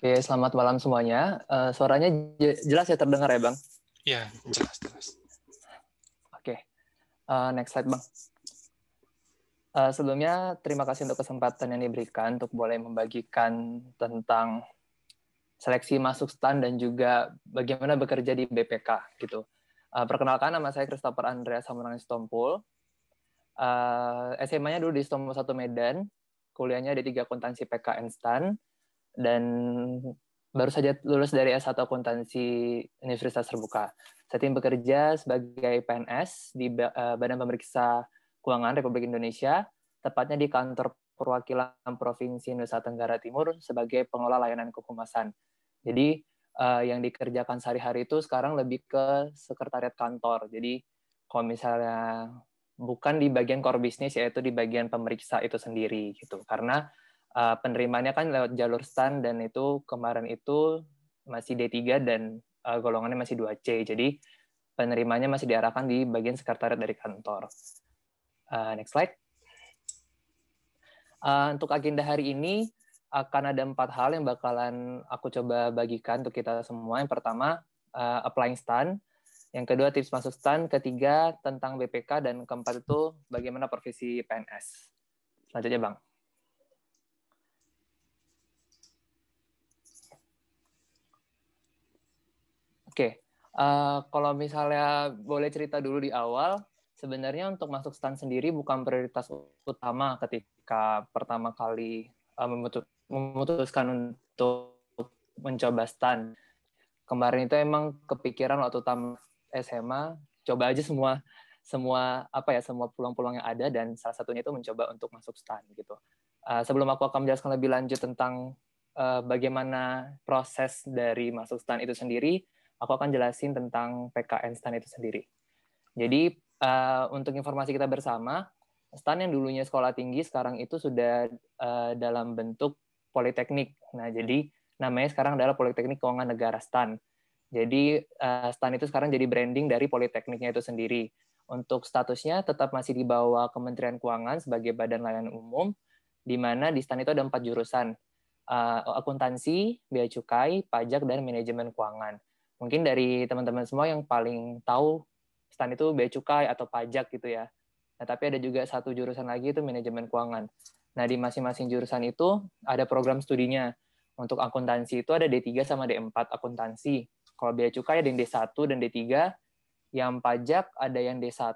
Oke, selamat malam semuanya. Uh, suaranya jelas ya terdengar ya, Bang? Iya, jelas, jelas. Oke, uh, next slide, Bang. Uh, sebelumnya, terima kasih untuk kesempatan yang diberikan untuk boleh membagikan tentang seleksi masuk STAN dan juga bagaimana bekerja di BPK gitu. Uh, perkenalkan, nama saya Christopher Andreas Samurangi Stompul. Uh, SMA-nya dulu di Stompul 1 Medan, kuliahnya di tiga akuntansi PKN STAN, dan baru saja lulus dari S1 akuntansi Universitas Terbuka. Saat ini bekerja sebagai PNS di eh, Badan Pemeriksa Keuangan Republik Indonesia, tepatnya di kantor perwakilan Provinsi Nusa Tenggara Timur sebagai pengelola layanan kehumasan. Jadi uh, yang dikerjakan sehari-hari itu sekarang lebih ke sekretariat kantor. Jadi kalau misalnya bukan di bagian core bisnis yaitu di bagian pemeriksa itu sendiri gitu. Karena uh, penerimanya kan lewat jalur STAN dan itu kemarin itu masih D3 dan uh, golongannya masih 2C. Jadi penerimanya masih diarahkan di bagian sekretariat dari kantor. Uh, next slide. Uh, untuk agenda hari ini akan ada empat hal yang bakalan aku coba bagikan untuk kita semua. Yang pertama, uh, applying STAN. Yang kedua, tips masuk STAN. Ketiga, tentang BPK. Dan keempat itu, bagaimana profesi PNS. Selanjutnya, Bang. Oke, uh, kalau misalnya boleh cerita dulu di awal, sebenarnya untuk masuk stan sendiri bukan prioritas utama ketika pertama kali uh, memutuskan untuk mencoba stan. Kemarin itu emang kepikiran waktu tamat SMA, coba aja semua semua apa ya semua peluang-peluang yang ada dan salah satunya itu mencoba untuk masuk stan gitu. Uh, sebelum aku akan menjelaskan lebih lanjut tentang uh, bagaimana proses dari masuk stan itu sendiri, aku akan jelasin tentang PKN STAN itu sendiri. Jadi uh, untuk informasi kita bersama, STAN yang dulunya sekolah tinggi sekarang itu sudah uh, dalam bentuk politeknik. Nah, jadi namanya sekarang adalah Politeknik Keuangan Negara STAN. Jadi uh, STAN itu sekarang jadi branding dari politekniknya itu sendiri. Untuk statusnya tetap masih di bawah Kementerian Keuangan sebagai badan layanan umum, di mana di STAN itu ada empat jurusan, uh, akuntansi, bea cukai, pajak, dan manajemen keuangan mungkin dari teman-teman semua yang paling tahu stand itu bea cukai atau pajak gitu ya. Nah, tapi ada juga satu jurusan lagi itu manajemen keuangan. Nah, di masing-masing jurusan itu ada program studinya. Untuk akuntansi itu ada D3 sama D4 akuntansi. Kalau bea cukai ada yang D1 dan D3. Yang pajak ada yang D1,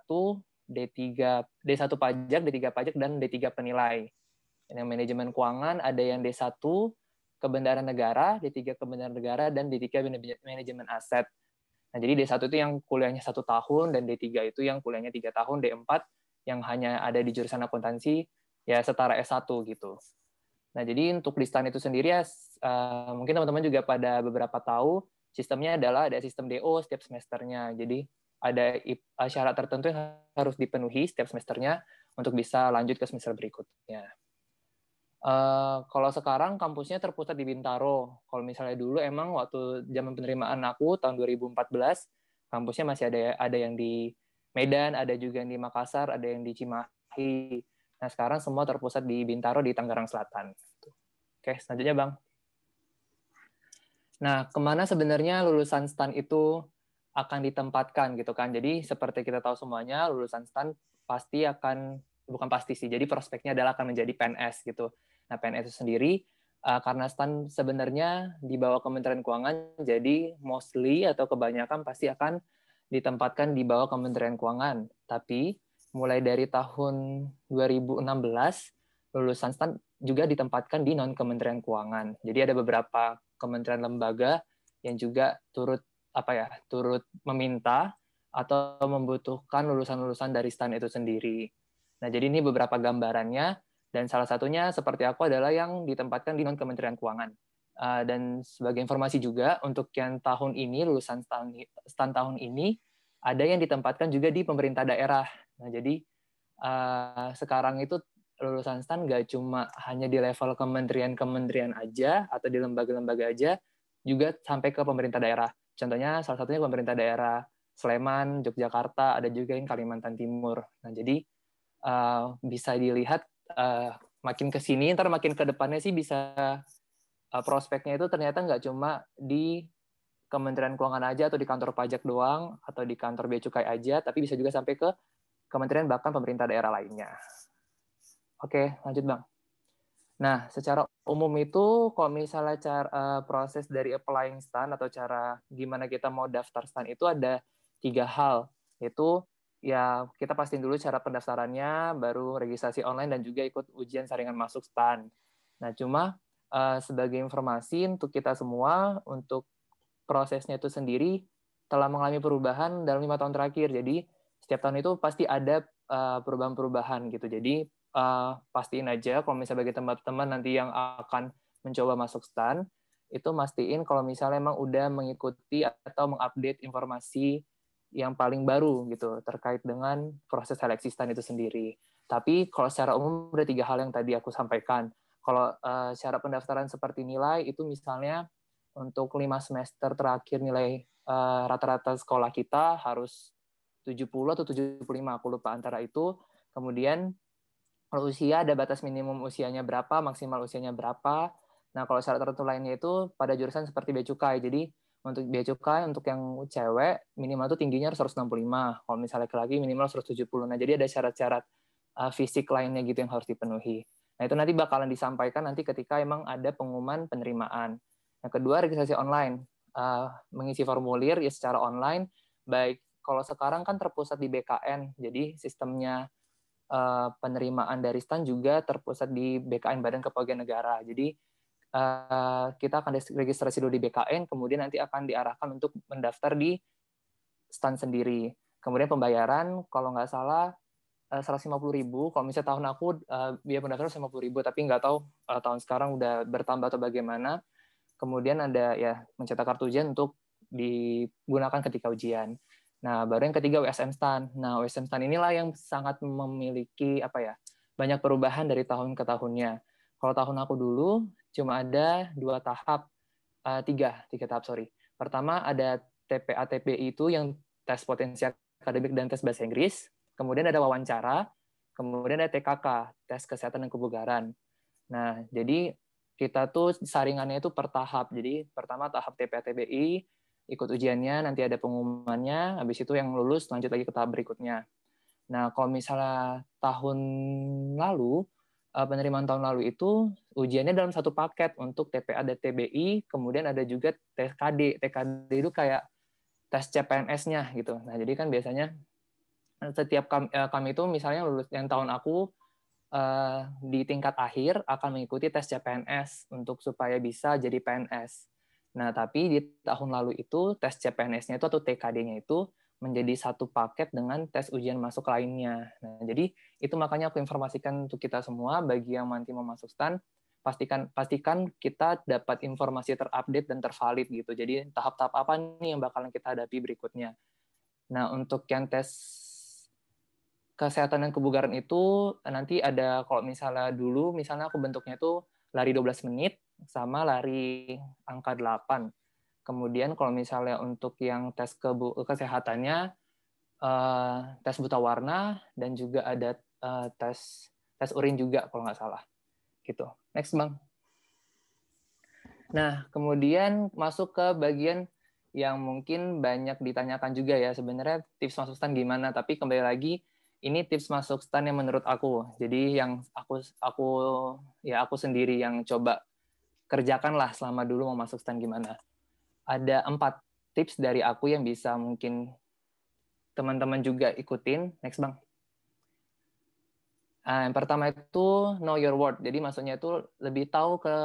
D3, D1 pajak, D3 pajak, dan D3 penilai. Yang manajemen keuangan ada yang D1, kebenaran negara, D3 kebenaran negara, dan D3 manajemen aset. Nah, jadi D1 itu yang kuliahnya satu tahun, dan D3 itu yang kuliahnya tiga tahun, D4 yang hanya ada di jurusan akuntansi, ya setara S1 gitu. Nah, jadi untuk di itu sendiri ya, uh, mungkin teman-teman juga pada beberapa tahu, sistemnya adalah ada sistem DO setiap semesternya. Jadi ada syarat tertentu yang harus dipenuhi setiap semesternya untuk bisa lanjut ke semester berikutnya. Uh, kalau sekarang kampusnya terpusat di Bintaro. Kalau misalnya dulu emang waktu zaman penerimaan aku tahun 2014 kampusnya masih ada ada yang di Medan, ada juga yang di Makassar, ada yang di Cimahi. Nah sekarang semua terpusat di Bintaro di Tangerang Selatan. Oke selanjutnya bang. Nah ke mana sebenarnya lulusan STAN itu akan ditempatkan gitu kan? Jadi seperti kita tahu semuanya lulusan STAN pasti akan bukan pasti sih. Jadi prospeknya adalah akan menjadi PNS gitu Nah, PNS itu sendiri uh, karena STAN sebenarnya di bawah Kementerian Keuangan, jadi mostly atau kebanyakan pasti akan ditempatkan di bawah Kementerian Keuangan. Tapi mulai dari tahun 2016 lulusan STAN juga ditempatkan di non Kementerian Keuangan. Jadi ada beberapa kementerian lembaga yang juga turut apa ya, turut meminta atau membutuhkan lulusan-lulusan dari STAN itu sendiri. Nah, jadi ini beberapa gambarannya dan salah satunya seperti aku adalah yang ditempatkan di non Kementerian Keuangan. Uh, dan sebagai informasi juga untuk yang tahun ini lulusan stand, stand tahun ini ada yang ditempatkan juga di pemerintah daerah. Nah jadi uh, sekarang itu lulusan stand nggak cuma hanya di level kementerian-kementerian aja atau di lembaga-lembaga aja, juga sampai ke pemerintah daerah. Contohnya salah satunya pemerintah daerah Sleman, Yogyakarta, ada juga yang Kalimantan Timur. Nah jadi uh, bisa dilihat uh, makin ke sini ntar makin ke depannya sih bisa prospeknya itu ternyata nggak cuma di Kementerian Keuangan aja atau di kantor pajak doang atau di kantor bea cukai aja, tapi bisa juga sampai ke kementerian bahkan pemerintah daerah lainnya. Oke, lanjut Bang. Nah, secara umum itu kalau misalnya cara uh, proses dari applying stand atau cara gimana kita mau daftar stand itu ada tiga hal, yaitu ya kita pastiin dulu cara pendaftarannya, baru registrasi online dan juga ikut ujian saringan masuk stand. Nah, cuma uh, sebagai informasi untuk kita semua untuk prosesnya itu sendiri telah mengalami perubahan dalam lima tahun terakhir. Jadi setiap tahun itu pasti ada uh, perubahan-perubahan gitu. Jadi uh, pastiin aja kalau misalnya bagi teman-teman nanti yang akan mencoba masuk stan itu mastiin kalau misalnya emang udah mengikuti atau mengupdate informasi yang paling baru gitu terkait dengan proses seleksi stan itu sendiri. Tapi kalau secara umum ada tiga hal yang tadi aku sampaikan. Kalau uh, syarat pendaftaran seperti nilai itu misalnya untuk lima semester terakhir nilai eh, rata-rata uh, sekolah kita harus 70 atau 75, aku lupa antara itu. Kemudian kalau usia ada batas minimum usianya berapa, maksimal usianya berapa. Nah, kalau syarat tertentu lainnya itu pada jurusan seperti bea cukai. Jadi untuk bea cukai untuk yang cewek minimal itu tingginya harus 165. Kalau misalnya laki-laki minimal 170. Nah, jadi ada syarat-syarat uh, fisik lainnya gitu yang harus dipenuhi. Nah, itu nanti bakalan disampaikan nanti ketika emang ada pengumuman penerimaan. Yang kedua, registrasi online. Uh, mengisi formulir ya secara online, baik kalau sekarang kan terpusat di BKN, jadi sistemnya uh, penerimaan dari STAN juga terpusat di BKN Badan Kepegawaian Negara. Jadi uh, kita akan registrasi dulu di BKN, kemudian nanti akan diarahkan untuk mendaftar di STAN sendiri. Kemudian pembayaran, kalau nggak salah, 150 ribu. Kalau misalnya tahun aku uh, biaya pendaftaran 150 ribu, tapi nggak tahu uh, tahun sekarang udah bertambah atau bagaimana kemudian ada ya mencetak kartu ujian untuk digunakan ketika ujian. Nah, baru yang ketiga USM stand. Nah, USM stand inilah yang sangat memiliki apa ya? banyak perubahan dari tahun ke tahunnya. Kalau tahun aku dulu cuma ada dua tahap, uh, tiga, tiga tahap sorry. Pertama ada TPA TPI itu yang tes potensi akademik dan tes bahasa Inggris. Kemudian ada wawancara, kemudian ada TKK, tes kesehatan dan kebugaran. Nah, jadi kita tuh saringannya itu per tahap. Jadi pertama tahap TPA-TBI, ikut ujiannya, nanti ada pengumumannya, habis itu yang lulus lanjut lagi ke tahap berikutnya. Nah, kalau misalnya tahun lalu, penerimaan tahun lalu itu ujiannya dalam satu paket untuk TPA dan TBI, kemudian ada juga TKD. TKD itu kayak tes CPNS-nya gitu. Nah, jadi kan biasanya setiap kami, eh, kami itu misalnya lulus yang tahun aku di tingkat akhir akan mengikuti tes CPNS untuk supaya bisa jadi PNS. Nah, tapi di tahun lalu itu tes CPNS-nya itu atau TKD-nya itu menjadi satu paket dengan tes ujian masuk lainnya. Nah, jadi itu makanya aku informasikan untuk kita semua bagi yang nanti mau masuk STAN, pastikan pastikan kita dapat informasi terupdate dan tervalid gitu. Jadi tahap-tahap apa nih yang bakalan kita hadapi berikutnya. Nah, untuk yang tes kesehatan dan kebugaran itu nanti ada kalau misalnya dulu misalnya aku bentuknya itu lari 12 menit sama lari angka 8. Kemudian kalau misalnya untuk yang tes kesehatannya uh, tes buta warna dan juga ada uh, tes tes urin juga kalau nggak salah. Gitu. Next, Bang. Nah, kemudian masuk ke bagian yang mungkin banyak ditanyakan juga ya sebenarnya tips masuk stand gimana, tapi kembali lagi ini tips masuk stan yang menurut aku. Jadi yang aku aku ya aku sendiri yang coba kerjakan lah selama dulu mau masuk stan gimana. Ada empat tips dari aku yang bisa mungkin teman-teman juga ikutin. Next bang. Nah, yang pertama itu know your worth. Jadi maksudnya itu lebih tahu ke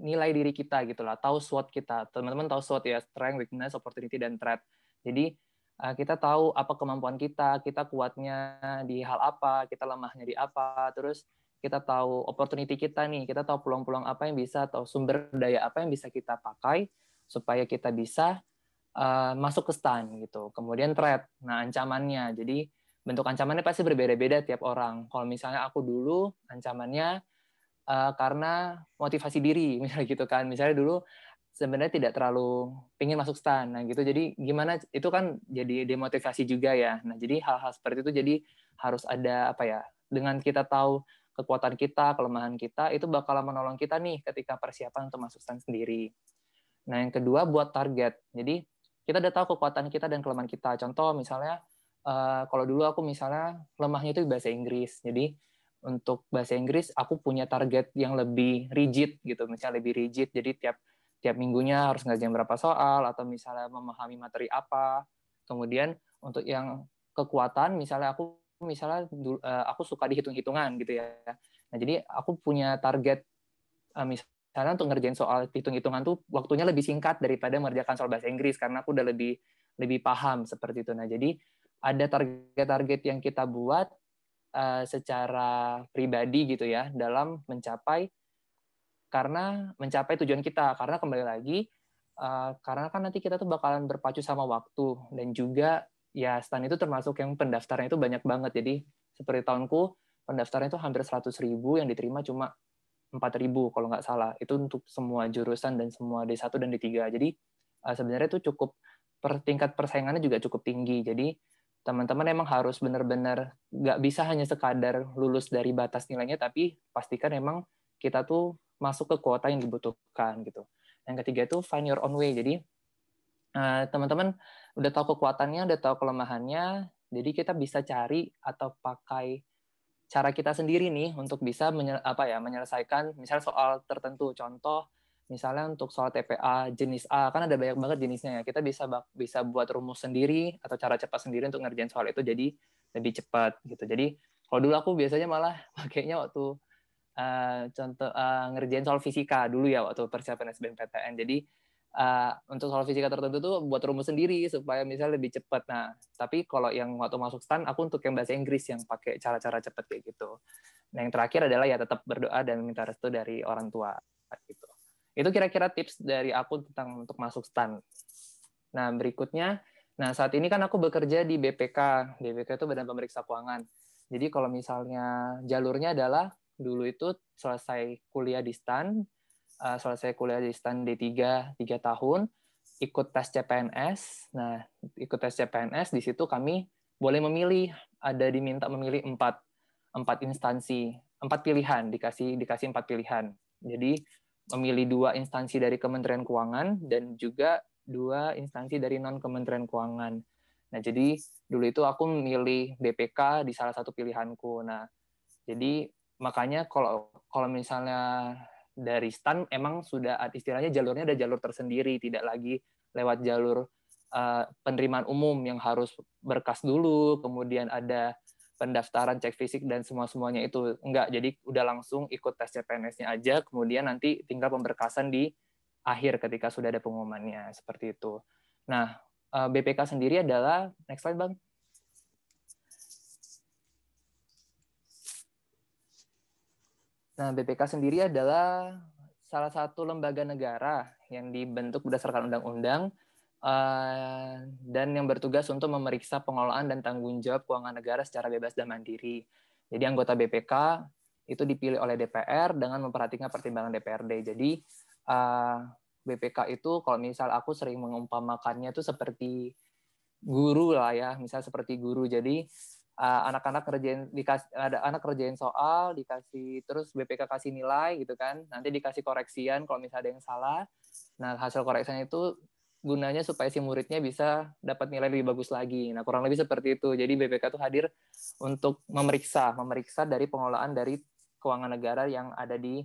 nilai diri kita gitu lah, tahu SWOT kita. Teman-teman tahu SWOT ya, strength, weakness, opportunity, dan threat. Jadi Eh, kita tahu apa kemampuan kita, kita kuatnya di hal apa, kita lemahnya di apa, terus kita tahu opportunity kita nih, kita tahu peluang-peluang apa yang bisa atau sumber daya apa yang bisa kita pakai supaya kita bisa uh, masuk ke stan gitu. Kemudian threat, nah ancamannya. Jadi bentuk ancamannya pasti berbeda-beda tiap orang. Kalau misalnya aku dulu ancamannya uh, karena motivasi diri, misalnya gitu kan. Misalnya dulu sebenarnya tidak terlalu ingin masuk stan. Nah, gitu. Jadi gimana itu kan jadi demotivasi juga ya. Nah, jadi hal-hal seperti itu jadi harus ada apa ya? Dengan kita tahu kekuatan kita, kelemahan kita, itu bakal menolong kita nih ketika persiapan untuk masuk stand sendiri. Nah, yang kedua buat target. Jadi kita udah tahu kekuatan kita dan kelemahan kita. Contoh misalnya uh, kalau dulu aku misalnya lemahnya itu bahasa Inggris. Jadi untuk bahasa Inggris aku punya target yang lebih rigid gitu, misalnya lebih rigid. Jadi tiap tiap minggunya harus ngerjain berapa soal atau misalnya memahami materi apa. Kemudian untuk yang kekuatan misalnya aku misalnya uh, aku suka dihitung-hitungan gitu ya. Nah, jadi aku punya target uh, misalnya untuk ngerjain soal hitung-hitungan tuh waktunya lebih singkat daripada mengerjakan soal bahasa Inggris karena aku udah lebih lebih paham seperti itu. Nah, jadi ada target-target yang kita buat uh, secara pribadi gitu ya dalam mencapai karena mencapai tujuan kita. Karena kembali lagi uh, karena kan nanti kita tuh bakalan berpacu sama waktu. Dan juga ya stan itu termasuk yang pendaftarnya itu banyak banget. Jadi seperti tahunku pendaftarnya itu hampir 100 ribu yang diterima cuma 4 ribu kalau nggak salah. Itu untuk semua jurusan dan semua D1 dan D3 jadi uh, sebenarnya itu cukup per tingkat persaingannya juga cukup tinggi. Jadi teman-teman emang harus benar-benar nggak bisa hanya sekadar lulus dari batas nilainya, tapi pastikan emang kita tuh masuk ke kuota yang dibutuhkan gitu. Yang ketiga itu find your own way. Jadi eh, teman-teman udah tahu kekuatannya, udah tahu kelemahannya, jadi kita bisa cari atau pakai cara kita sendiri nih untuk bisa apa ya menyelesaikan misal soal tertentu. Contoh misalnya untuk soal TPA jenis A kan ada banyak banget jenisnya ya. Kita bisa bisa buat rumus sendiri atau cara cepat sendiri untuk ngerjain soal itu jadi lebih cepat gitu. Jadi kalau dulu aku biasanya malah pakainya waktu uh, contoh uh, ngerjain soal fisika dulu ya waktu persiapan SBMPTN jadi uh, untuk soal fisika tertentu tuh buat rumus sendiri supaya misalnya lebih cepat. Nah tapi kalau yang waktu masuk stan aku untuk yang bahasa Inggris yang pakai cara-cara cepat kayak gitu. Nah yang terakhir adalah ya tetap berdoa dan minta restu dari orang tua gitu itu kira-kira tips dari aku tentang untuk masuk STAN. Nah, berikutnya, nah saat ini kan aku bekerja di BPK. BPK itu Badan Pemeriksa Keuangan. Jadi kalau misalnya jalurnya adalah dulu itu selesai kuliah di STAN, uh, selesai kuliah di STAN D3 3 tahun, ikut tes CPNS. Nah, ikut tes CPNS di situ kami boleh memilih, ada diminta memilih empat empat instansi, empat pilihan, dikasih dikasih empat pilihan. Jadi memilih dua instansi dari Kementerian Keuangan dan juga dua instansi dari non Kementerian Keuangan. Nah, jadi dulu itu aku memilih BPK di salah satu pilihanku. Nah, jadi makanya kalau kalau misalnya dari STAN emang sudah istilahnya jalurnya ada jalur tersendiri, tidak lagi lewat jalur uh, penerimaan umum yang harus berkas dulu, kemudian ada pendaftaran cek fisik dan semua semuanya itu. Enggak jadi udah langsung ikut tes CPNS-nya aja kemudian nanti tinggal pemberkasan di akhir ketika sudah ada pengumumannya seperti itu. Nah eh, BPK sendiri adalah next slide bang. Nah BPK sendiri adalah salah satu lembaga negara yang dibentuk berdasarkan undang-undang Eh, dan yang bertugas untuk memeriksa pengelolaan dan tanggung jawab keuangan negara secara bebas dan mandiri. Jadi anggota BPK itu dipilih oleh DPR dengan memperhatikan pertimbangan DPRD. Jadi uh, eh, BPK itu kalau misal aku sering mengumpamakannya itu seperti guru lah ya, misal seperti guru. Jadi uh, anak-anak kerjain dikasih ada anak kerjain soal dikasih terus BPK kasih nilai gitu kan. Nanti dikasih koreksian kalau misalnya ada yang salah. Nah, hasil koreksinya itu gunanya supaya si muridnya bisa dapat nilai lebih bagus lagi. Nah, kurang lebih seperti itu. Jadi BPK itu hadir untuk memeriksa, memeriksa dari pengelolaan dari keuangan negara yang ada di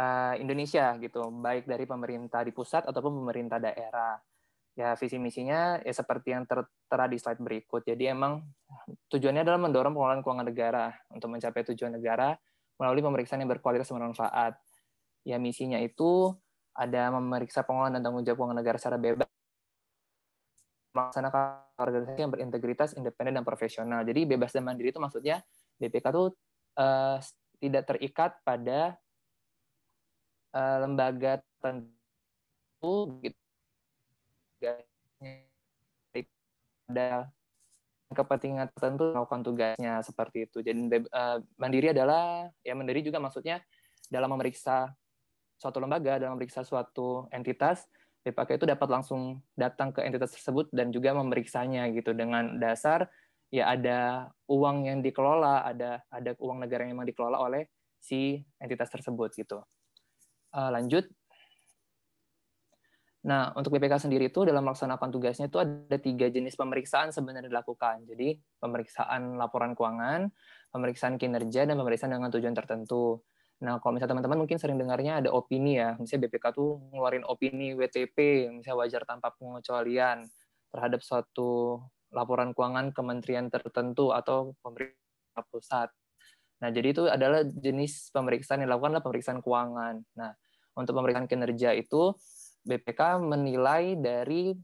uh, Indonesia gitu, baik dari pemerintah di pusat ataupun pemerintah daerah. Ya, visi misinya ya seperti yang tertera di slide berikut. Jadi emang tujuannya adalah mendorong pengelolaan keuangan negara untuk mencapai tujuan negara melalui pemeriksaan yang berkualitas bermanfaat. Ya, misinya itu ada memeriksa pengelolaan dan tanggung jawab keuangan negara secara bebas melaksanakan organisasi yang berintegritas, independen, dan profesional. Jadi bebas dan mandiri itu maksudnya BPK itu uh, tidak terikat pada uh, lembaga tertentu gitu. ada kepentingan tertentu melakukan tugasnya seperti itu. Jadi uh, mandiri adalah ya mandiri juga maksudnya dalam memeriksa suatu lembaga dalam memeriksa suatu entitas, BPK itu dapat langsung datang ke entitas tersebut dan juga memeriksanya gitu dengan dasar ya ada uang yang dikelola, ada ada uang negara yang memang dikelola oleh si entitas tersebut gitu. Uh, lanjut. Nah, untuk BPK sendiri itu dalam melaksanakan tugasnya itu ada tiga jenis pemeriksaan sebenarnya dilakukan. Jadi, pemeriksaan laporan keuangan, pemeriksaan kinerja, dan pemeriksaan dengan tujuan tertentu. Nah, kalau misalnya teman-teman mungkin sering dengarnya ada opini ya, misalnya BPK tuh ngeluarin opini WTP, misalnya wajar tanpa pengecualian terhadap suatu laporan keuangan kementerian tertentu atau pemerintah pusat. Nah, jadi itu adalah jenis pemeriksaan yang dilakukan adalah pemeriksaan keuangan. Nah, untuk pemeriksaan kinerja itu BPK menilai dari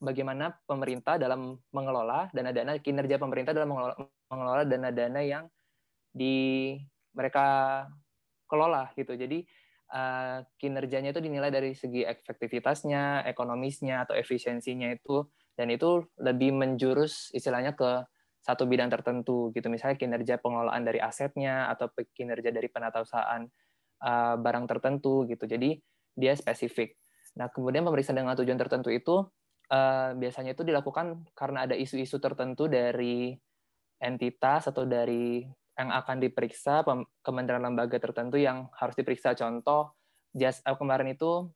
bagaimana pemerintah dalam mengelola dana-dana kinerja pemerintah dalam mengelola dana-dana yang di mereka kelola gitu. Jadi uh, kinerjanya itu dinilai dari segi efektivitasnya, ekonomisnya atau efisiensinya itu dan itu lebih menjurus istilahnya ke satu bidang tertentu gitu. Misalnya kinerja pengelolaan dari asetnya atau kinerja dari penatausahaan uh, barang tertentu gitu. Jadi dia spesifik. Nah, kemudian pemeriksaan dengan tujuan tertentu itu uh, biasanya itu dilakukan karena ada isu-isu tertentu dari entitas atau dari yang akan diperiksa kementerian lembaga tertentu yang harus diperiksa. Contoh, just uh, kemarin itu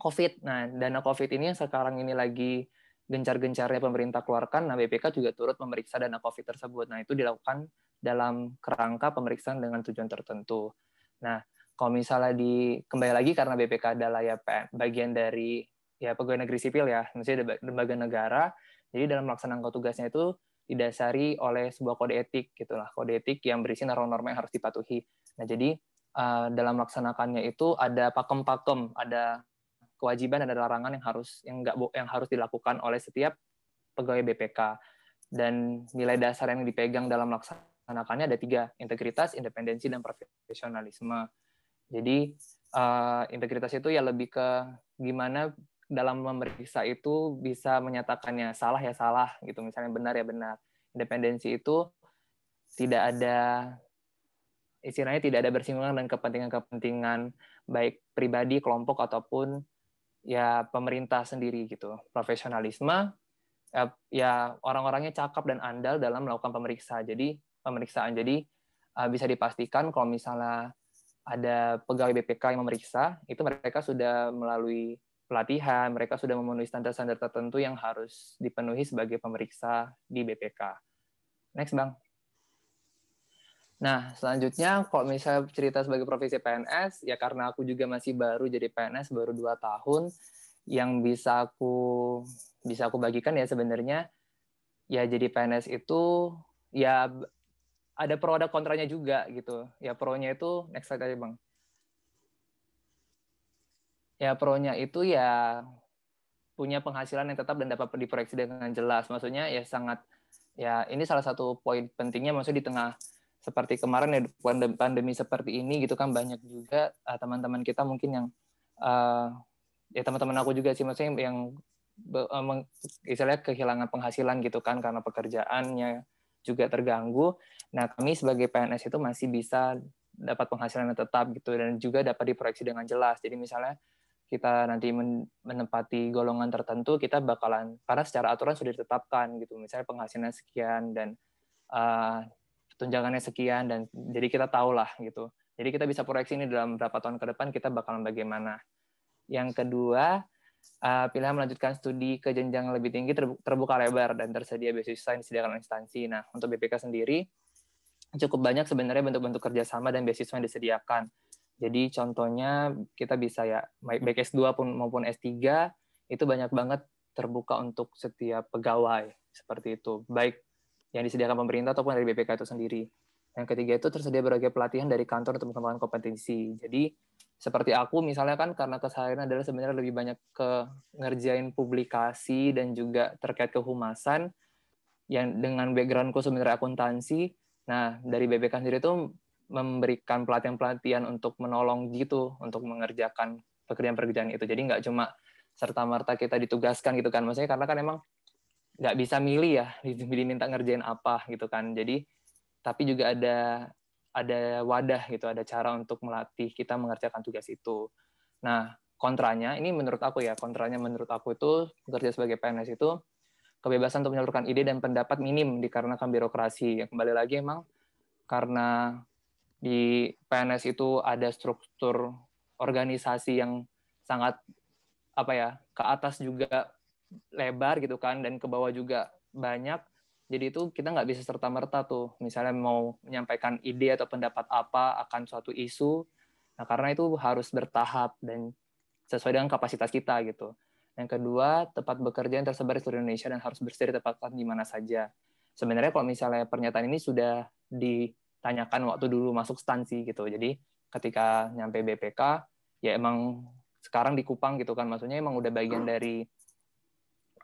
COVID. Nah, dana COVID ini yang sekarang ini lagi gencar-gencarnya pemerintah keluarkan, nah BPK juga turut memeriksa dana COVID tersebut. Nah, itu dilakukan dalam kerangka pemeriksaan dengan tujuan tertentu. Nah, kalau misalnya di kembali lagi karena BPK adalah ya bagian dari ya pegawai negeri sipil ya, maksudnya lembaga negara, jadi dalam melaksanakan tugasnya itu didasari oleh sebuah kode etik gitulah kode etik yang berisi norma-norma yang harus dipatuhi. Nah jadi uh, dalam melaksanakannya itu ada pakem-pakem, ada kewajiban, ada larangan yang harus yang enggak yang harus dilakukan oleh setiap pegawai BPK dan nilai dasar yang dipegang dalam melaksanakannya ada tiga integritas, independensi dan profesionalisme. Jadi uh, integritas itu ya lebih ke gimana dalam memeriksa itu bisa menyatakannya salah ya salah gitu misalnya benar ya benar. Independensi itu tidak ada istilahnya tidak ada bersinggungan dengan kepentingan-kepentingan baik pribadi kelompok ataupun ya pemerintah sendiri gitu. Profesionalisme ya, ya orang-orangnya cakap dan andal dalam melakukan pemeriksa. Jadi pemeriksaan. Jadi uh, bisa dipastikan kalau misalnya ada pegawai BPK yang memeriksa itu mereka sudah melalui pelatihan, mereka sudah memenuhi standar-standar tertentu yang harus dipenuhi sebagai pemeriksa di BPK. Next, Bang. Nah, selanjutnya kalau misalnya cerita sebagai profesi PNS, ya karena aku juga masih baru jadi PNS, baru dua tahun, yang bisa aku bisa aku bagikan ya sebenarnya ya jadi PNS itu ya ada pro ada kontranya juga gitu. Ya pro-nya itu next slide aja, Bang ya pro-nya itu ya punya penghasilan yang tetap dan dapat diproyeksi dengan jelas. Maksudnya ya sangat ya ini salah satu poin pentingnya maksudnya di tengah seperti kemarin ya pandemi seperti ini gitu kan banyak juga uh, teman-teman kita mungkin yang uh, ya teman-teman aku juga sih maksudnya yang uh, istilahnya kehilangan penghasilan gitu kan karena pekerjaannya juga terganggu. Nah, kami sebagai PNS itu masih bisa dapat penghasilan yang tetap gitu dan juga dapat diproyeksi dengan jelas. Jadi misalnya kita nanti menempati golongan tertentu, kita bakalan karena secara aturan sudah ditetapkan gitu, misalnya penghasilan sekian dan uh, tunjangannya sekian dan jadi kita tahu lah gitu. Jadi kita bisa proyeksi ini dalam beberapa tahun ke depan kita bakalan bagaimana. Yang kedua, uh, pilihan melanjutkan studi ke jenjang lebih tinggi terbuka lebar dan tersedia beasiswa yang disediakan instansi. Nah, untuk BPK sendiri cukup banyak sebenarnya bentuk-bentuk kerjasama dan beasiswa yang disediakan jadi contohnya kita bisa ya baik S2 maupun S3 itu banyak banget terbuka untuk setiap pegawai seperti itu, baik yang disediakan pemerintah ataupun dari BPK itu sendiri. Yang ketiga itu tersedia berbagai pelatihan dari kantor untuk pengembangan kompetensi. Jadi seperti aku misalnya kan karena keseharian adalah sebenarnya lebih banyak ke ngerjain publikasi dan juga terkait kehumasan yang dengan backgroundku sebenarnya akuntansi. Nah, dari BPK sendiri itu memberikan pelatihan-pelatihan untuk menolong gitu untuk mengerjakan pekerjaan-pekerjaan itu. Jadi nggak cuma serta merta kita ditugaskan gitu kan, maksudnya karena kan emang nggak bisa milih ya diminta ngerjain apa gitu kan. Jadi tapi juga ada ada wadah gitu, ada cara untuk melatih kita mengerjakan tugas itu. Nah kontranya ini menurut aku ya kontranya menurut aku itu bekerja sebagai PNS itu kebebasan untuk menyalurkan ide dan pendapat minim dikarenakan birokrasi. Yang kembali lagi emang karena di PNS itu ada struktur organisasi yang sangat apa ya ke atas juga lebar gitu kan dan ke bawah juga banyak. Jadi itu kita nggak bisa serta merta tuh. Misalnya mau menyampaikan ide atau pendapat apa akan suatu isu nah karena itu harus bertahap dan sesuai dengan kapasitas kita gitu. Yang kedua tempat bekerja yang tersebar di seluruh Indonesia dan harus bersih ditempatkan di mana saja. Sebenarnya kalau misalnya pernyataan ini sudah ditanyakan waktu dulu masuk stansi gitu. Jadi ketika nyampe BPK ya emang sekarang di Kupang gitu kan. Maksudnya emang udah bagian dari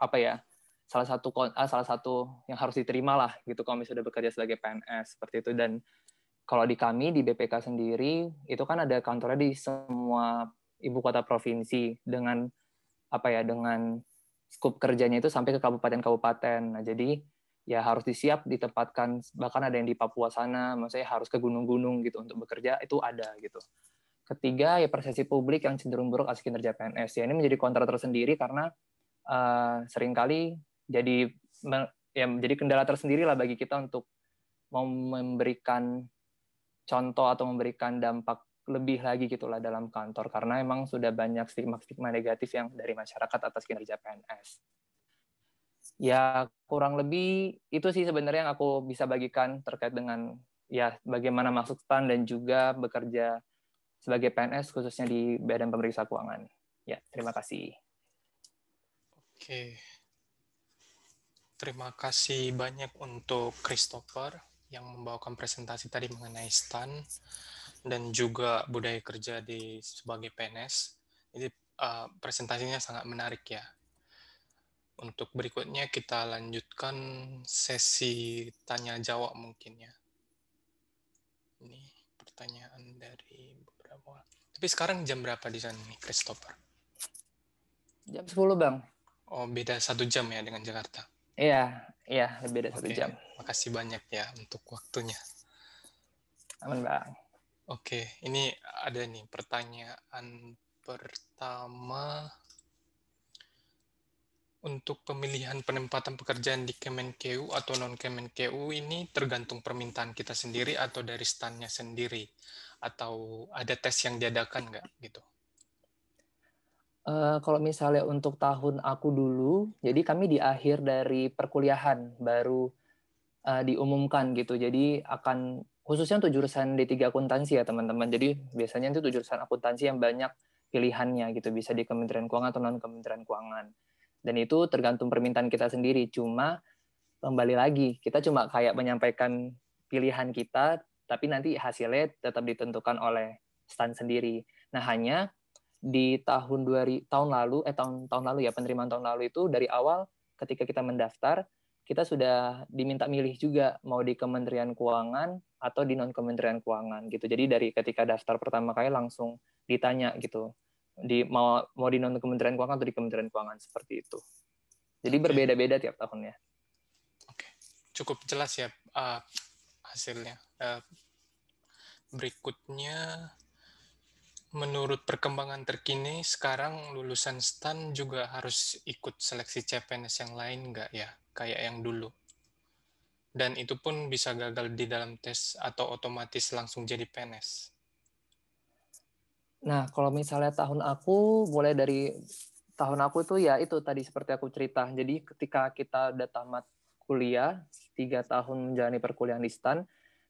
apa ya salah satu ah, salah satu yang harus diterima lah gitu kalau misalnya bekerja sebagai PNS seperti itu. Dan kalau di kami di BPK sendiri itu kan ada kantornya di semua ibu kota provinsi dengan apa ya dengan skup kerjanya itu sampai ke kabupaten-kabupaten. Nah, jadi ya harus disiap ditempatkan bahkan ada yang di Papua sana, maksudnya harus ke gunung-gunung gitu untuk bekerja itu ada gitu. Ketiga ya persepsi publik yang cenderung buruk atas kinerja PNS. Ya ini menjadi kontra tersendiri karena uh, sering kali jadi ya menjadi kendala tersendiri lah bagi kita untuk memberikan contoh atau memberikan dampak lebih lagi gitulah dalam kantor karena emang sudah banyak stigma-stigma negatif yang dari masyarakat atas kinerja PNS. Ya kurang lebih itu sih sebenarnya yang aku bisa bagikan terkait dengan ya bagaimana masuk stan dan juga bekerja sebagai PNS khususnya di Badan Pemeriksa Keuangan. Ya, terima kasih. Oke. Terima kasih banyak untuk Christopher yang membawakan presentasi tadi mengenai STAN dan juga budaya kerja di sebagai PNS. Jadi uh, presentasinya sangat menarik ya. Untuk berikutnya kita lanjutkan sesi tanya jawab mungkin ya. Ini pertanyaan dari beberapa. Tapi sekarang jam berapa di sana nih, Christopher? Jam 10, Bang. Oh, beda satu jam ya dengan Jakarta. Iya, iya lebih dari satu jam. Makasih banyak ya untuk waktunya. Aman bang. Oke, ini ada nih pertanyaan pertama untuk pemilihan penempatan pekerjaan di Kemenkeu atau non Kemenkeu ini tergantung permintaan kita sendiri atau dari standnya sendiri atau ada tes yang diadakan nggak gitu? Uh, kalau misalnya untuk tahun aku dulu, jadi kami di akhir dari perkuliahan baru uh, diumumkan gitu. Jadi akan khususnya untuk jurusan D3 akuntansi ya teman-teman. Jadi biasanya itu jurusan akuntansi yang banyak pilihannya gitu, bisa di Kementerian Keuangan atau non Kementerian Keuangan. Dan itu tergantung permintaan kita sendiri. Cuma kembali lagi, kita cuma kayak menyampaikan pilihan kita, tapi nanti hasilnya tetap ditentukan oleh stand sendiri. Nah hanya di tahun 2000 tahun lalu eh tahun tahun lalu ya penerimaan tahun lalu itu dari awal ketika kita mendaftar kita sudah diminta milih juga mau di Kementerian Keuangan atau di non Kementerian Keuangan gitu. Jadi dari ketika daftar pertama kali langsung ditanya gitu di mau mau di non Kementerian Keuangan atau di Kementerian Keuangan seperti itu. Jadi okay. berbeda-beda tiap tahunnya. Oke, okay. cukup jelas ya uh, hasilnya. Uh, berikutnya menurut perkembangan terkini sekarang lulusan STAN juga harus ikut seleksi CPNS yang lain nggak ya kayak yang dulu dan itu pun bisa gagal di dalam tes atau otomatis langsung jadi PNS nah kalau misalnya tahun aku mulai dari tahun aku itu ya itu tadi seperti aku cerita jadi ketika kita udah tamat kuliah tiga tahun menjalani perkuliahan di STAN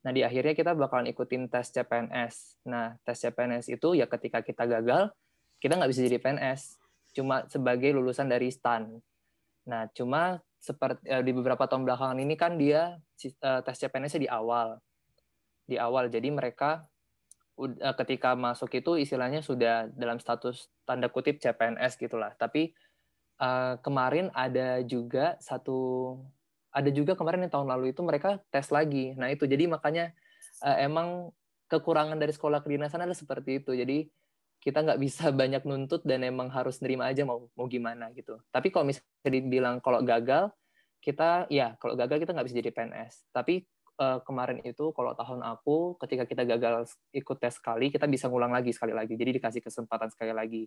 Nah, di akhirnya kita bakalan ikutin tes CPNS. Nah, tes CPNS itu ya ketika kita gagal, kita nggak bisa jadi PNS. Cuma sebagai lulusan dari STAN. Nah, cuma seperti eh, di beberapa tahun belakangan ini kan dia eh, tes CPNS di awal. Di awal. Jadi mereka ketika masuk itu istilahnya sudah dalam status tanda kutip CPNS gitulah. Tapi kemarin ada juga satu ada juga kemarin yang tahun lalu itu mereka tes lagi. Nah itu jadi makanya uh, emang kekurangan dari sekolah kedinasan adalah seperti itu. Jadi kita nggak bisa banyak nuntut dan emang harus nerima aja mau mau gimana gitu. Tapi kalau misalnya dibilang kalau gagal, kita ya kalau gagal kita nggak bisa jadi PNS. Tapi uh, kemarin itu kalau tahun aku ketika kita gagal ikut tes sekali, kita bisa ngulang lagi sekali lagi. Jadi dikasih kesempatan sekali lagi.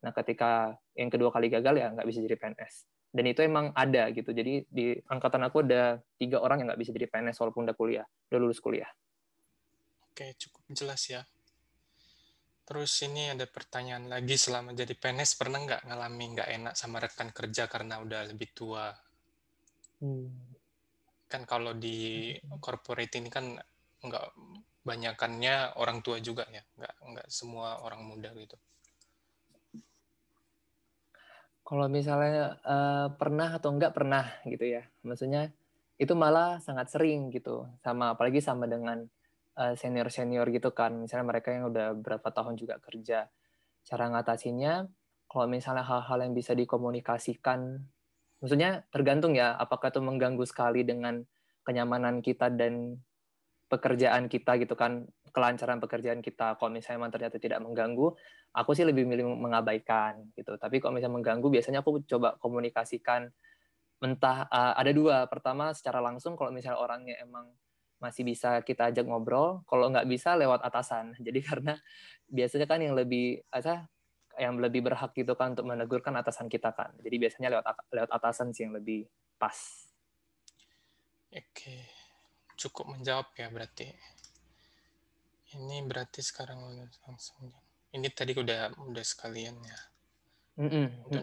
Nah ketika yang kedua kali gagal ya nggak bisa jadi PNS. dan itu emang ada gitu jadi di angkatan aku ada tiga orang yang nggak bisa jadi PNS walaupun udah kuliah udah lulus kuliah oke cukup jelas ya terus ini ada pertanyaan lagi selama jadi PNS pernah nggak ngalami nggak enak sama rekan kerja karena udah lebih tua hmm. Kan kalau di corporate ini kan nggak banyakannya orang tua juga ya nggak nggak semua orang muda gitu kalau misalnya uh, pernah atau enggak pernah gitu ya. Maksudnya itu malah sangat sering gitu. Sama apalagi sama dengan uh, senior-senior gitu kan. Misalnya mereka yang udah berapa tahun juga kerja. Cara ngatasinnya kalau misalnya hal-hal yang bisa dikomunikasikan maksudnya tergantung ya apakah itu mengganggu sekali dengan kenyamanan kita dan pekerjaan kita gitu kan kelancaran pekerjaan kita. Kalau misalnya memang ternyata tidak mengganggu aku sih lebih milih mengabaikan gitu. Tapi kalau misalnya mengganggu biasanya aku coba komunikasikan. Mentah uh, ada dua. Pertama secara langsung kalau misalnya orangnya emang masih bisa kita ajak ngobrol. Kalau nggak bisa lewat atasan. Jadi karena biasanya kan yang lebih apa yang lebih berhak gitu kan untuk menegurkan atasan kita kan jadi biasanya lewat lewat atasan sih yang lebih pas oke cukup menjawab ya berarti. Ini berarti sekarang langsung. Ini tadi udah udah sekalian ya. Udah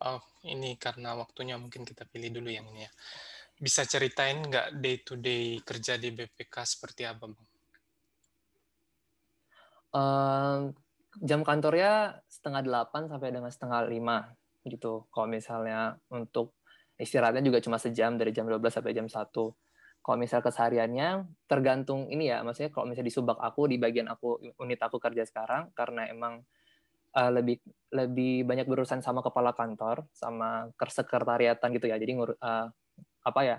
Oh, ini karena waktunya mungkin kita pilih dulu yang ini ya. Bisa ceritain nggak day to day kerja di BPK seperti apa, Bang? Uh, jam kantornya setengah delapan sampai dengan setengah lima gitu. Kalau misalnya untuk istirahatnya juga cuma sejam dari jam 12 sampai jam 1 kalau misal kesehariannya tergantung ini ya maksudnya kalau misalnya di subak aku di bagian aku unit aku kerja sekarang karena emang uh, lebih lebih banyak berurusan sama kepala kantor sama sekretariatan gitu ya. Jadi ngur, uh, apa ya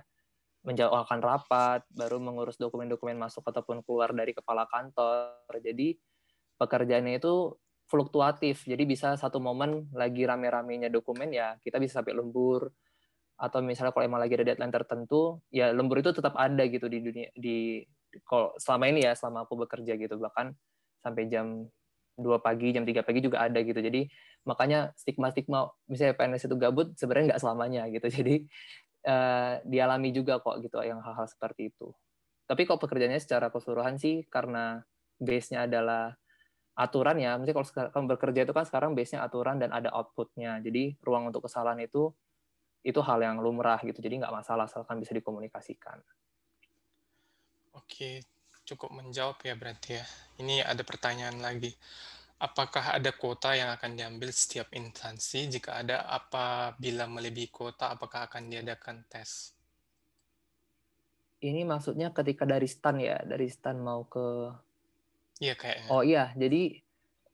menjauhkan rapat baru mengurus dokumen-dokumen masuk ataupun keluar dari kepala kantor. Jadi pekerjaannya itu fluktuatif. Jadi bisa satu momen lagi rame-ramenya dokumen ya kita bisa sampai lembur. Atau misalnya kalau emang lagi ada deadline tertentu ya lembur itu tetap ada gitu di dunia di kalau selama ini ya selama aku bekerja gitu. Bahkan sampai jam 2 pagi jam 3 pagi juga ada gitu. Jadi makanya stigma stigma misalnya PNS itu gabut sebenarnya nggak selamanya gitu. Jadi uh, dialami juga kok gitu yang hal-hal seperti itu. Tapi kalau pekerjaannya secara keseluruhan sih karena base-nya adalah aturan ya misalnya kalau sekarang bekerja itu kan sekarang base-nya aturan dan ada output-nya. Jadi ruang untuk kesalahan itu itu hal yang lumrah gitu. Jadi nggak masalah asalkan bisa dikomunikasikan. Oke cukup menjawab ya berarti ya. Ini ada pertanyaan lagi. Apakah ada kuota yang akan diambil setiap instansi? Jika ada apabila melebihi kuota apakah akan diadakan tes? Ini maksudnya ketika dari stan ya. Dari stan mau ke iya kayaknya oh iya jadi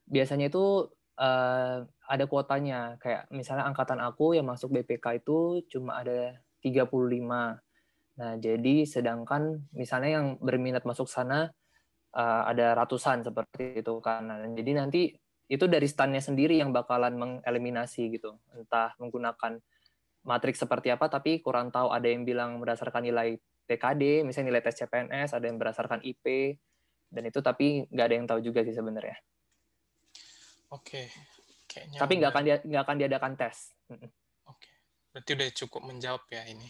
biasanya itu uh, ada kuotanya. Kayak misalnya angkatan aku yang masuk BPK itu cuma ada 35. Nah, jadi sedangkan misalnya yang berminat masuk sana uh, ada ratusan seperti itu kan. Nah, jadi nanti itu dari standnya sendiri yang bakalan mengeliminasi gitu. Entah menggunakan matrik seperti apa, tapi kurang tahu. Ada yang bilang berdasarkan nilai TKD, misalnya nilai tes CPNS, ada yang berdasarkan IP, dan itu tapi nggak ada yang tahu juga sih sebenarnya. Oke, kayaknya. Tapi nggak akan nggak akan diadakan tes. Oke, berarti udah cukup menjawab ya ini.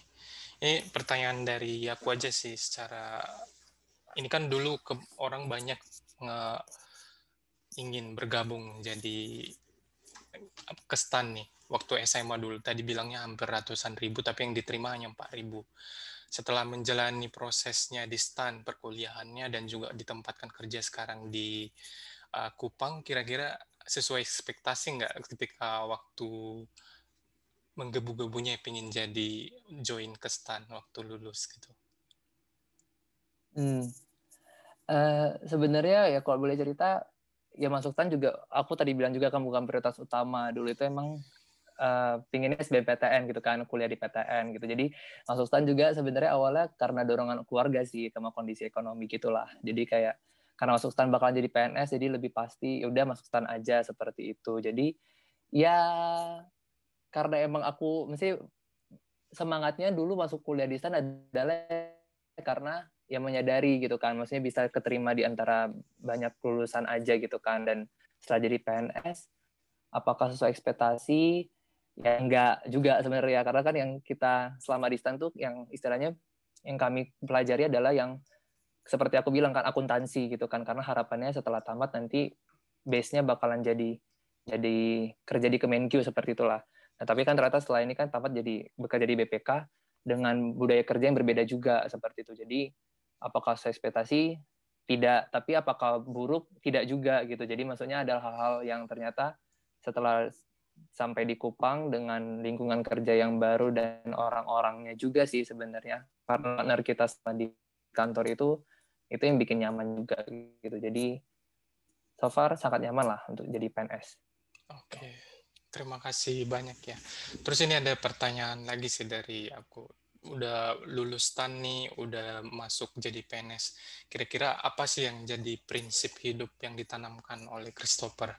Ini pertanyaan dari aku aja sih secara ini kan dulu ke, orang banyak nge, ingin bergabung jadi kestan nih waktu SMA dulu tadi bilangnya hampir ratusan ribu tapi yang diterima hanya empat ribu setelah menjalani prosesnya di stan perkuliahannya dan juga ditempatkan kerja sekarang di uh, Kupang kira-kira sesuai ekspektasi nggak ketika waktu menggebu-gebunya pengen jadi join ke stan waktu lulus gitu? Hmm. Uh, sebenarnya ya kalau boleh cerita ya masuk stan juga aku tadi bilang juga kan bukan prioritas utama dulu itu emang uh, pinginnya SBMPTN gitu kan kuliah di PTN gitu. Jadi masuk stan juga sebenarnya awalnya karena dorongan keluarga sih sama kondisi ekonomi gitulah. Jadi kayak karena masuk stan bakalan jadi PNS jadi lebih pasti ya udah masuk stan aja seperti itu. Jadi ya karena emang aku mesti semangatnya dulu masuk kuliah di stan adalah karena yang menyadari gitu kan maksudnya bisa keterima di antara banyak lulusan aja gitu kan. Dan setelah jadi PNS apakah sesuai ekspektasi ya enggak juga sebenarnya karena kan yang kita selama di stan tuh yang istilahnya yang kami pelajari adalah yang seperti aku bilang kan akuntansi gitu kan karena harapannya setelah tamat nanti base-nya bakalan jadi jadi kerja di Kemenkyu seperti itulah. Nah, tapi kan ternyata setelah ini kan tamat jadi bekerja di BPK dengan budaya kerja yang berbeda juga seperti itu. Jadi apakah saya ekspektasi tidak, tapi apakah buruk tidak juga gitu. Jadi maksudnya ada hal-hal yang ternyata setelah sampai di Kupang dengan lingkungan kerja yang baru dan orang-orangnya juga sih sebenarnya partner kita di kantor itu itu yang bikin nyaman juga gitu. Jadi so far sangat nyaman lah untuk jadi PNS. Oke, terima kasih banyak ya. Terus ini ada pertanyaan lagi sih dari aku udah lulus TAN nih, udah masuk jadi PNS. Kira-kira apa sih yang jadi prinsip hidup yang ditanamkan oleh Christopher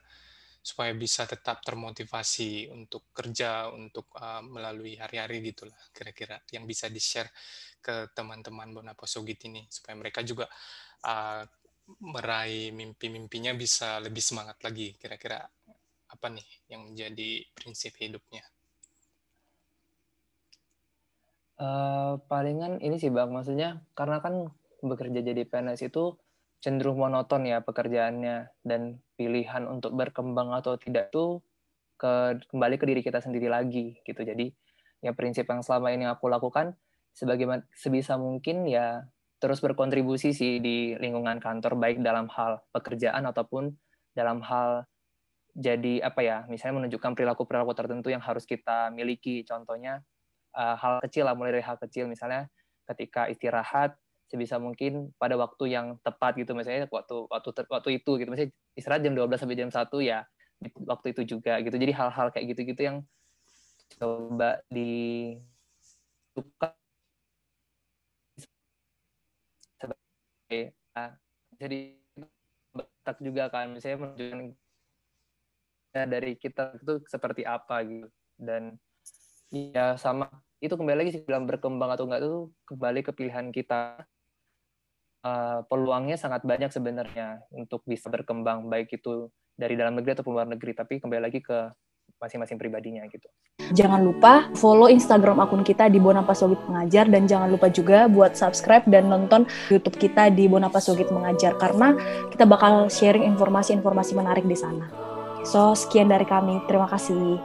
supaya bisa tetap termotivasi untuk kerja, untuk uh, melalui hari-hari gitulah kira-kira yang bisa di-share ke teman-teman Bonaposogit ini supaya mereka juga uh, meraih mimpi-mimpinya bisa lebih semangat lagi. Kira-kira apa nih yang menjadi prinsip hidupnya? Uh, palingan ini sih bang, maksudnya karena kan bekerja jadi PNS itu cenderung monoton ya pekerjaannya dan pilihan untuk berkembang atau tidak tuh ke kembali ke diri kita sendiri lagi gitu. Jadi ya prinsip yang selama ini aku lakukan sebagaimana sebisa mungkin ya terus berkontribusi sih di lingkungan kantor baik dalam hal pekerjaan ataupun dalam hal jadi apa ya misalnya menunjukkan perilaku-perilaku tertentu yang harus kita miliki contohnya uh, hal kecil lah mulai dari hal kecil misalnya ketika istirahat sebisa mungkin pada waktu yang tepat gitu. Misalnya waktu waktu waktu itu gitu. Misalnya istirahat jam 12 sampai jam 1 ya waktu itu juga gitu. Jadi hal-hal kayak gitu-gitu yang coba di jadi batak juga kan. Misalnya menunjukkan dari kita itu seperti apa gitu. Dan ya sama itu kembali lagi sih bilang berkembang atau enggak itu kembali ke pilihan kita uh, peluangnya sangat banyak sebenarnya untuk bisa berkembang baik itu dari dalam negeri atau luar negeri tapi kembali lagi ke masing-masing pribadinya gitu. Jangan lupa follow Instagram akun kita di Bonapasogit Mengajar dan jangan lupa juga buat subscribe dan nonton YouTube kita di Bonapasogit Mengajar karena kita bakal sharing informasi-informasi menarik di sana. So, sekian dari kami. Terima kasih.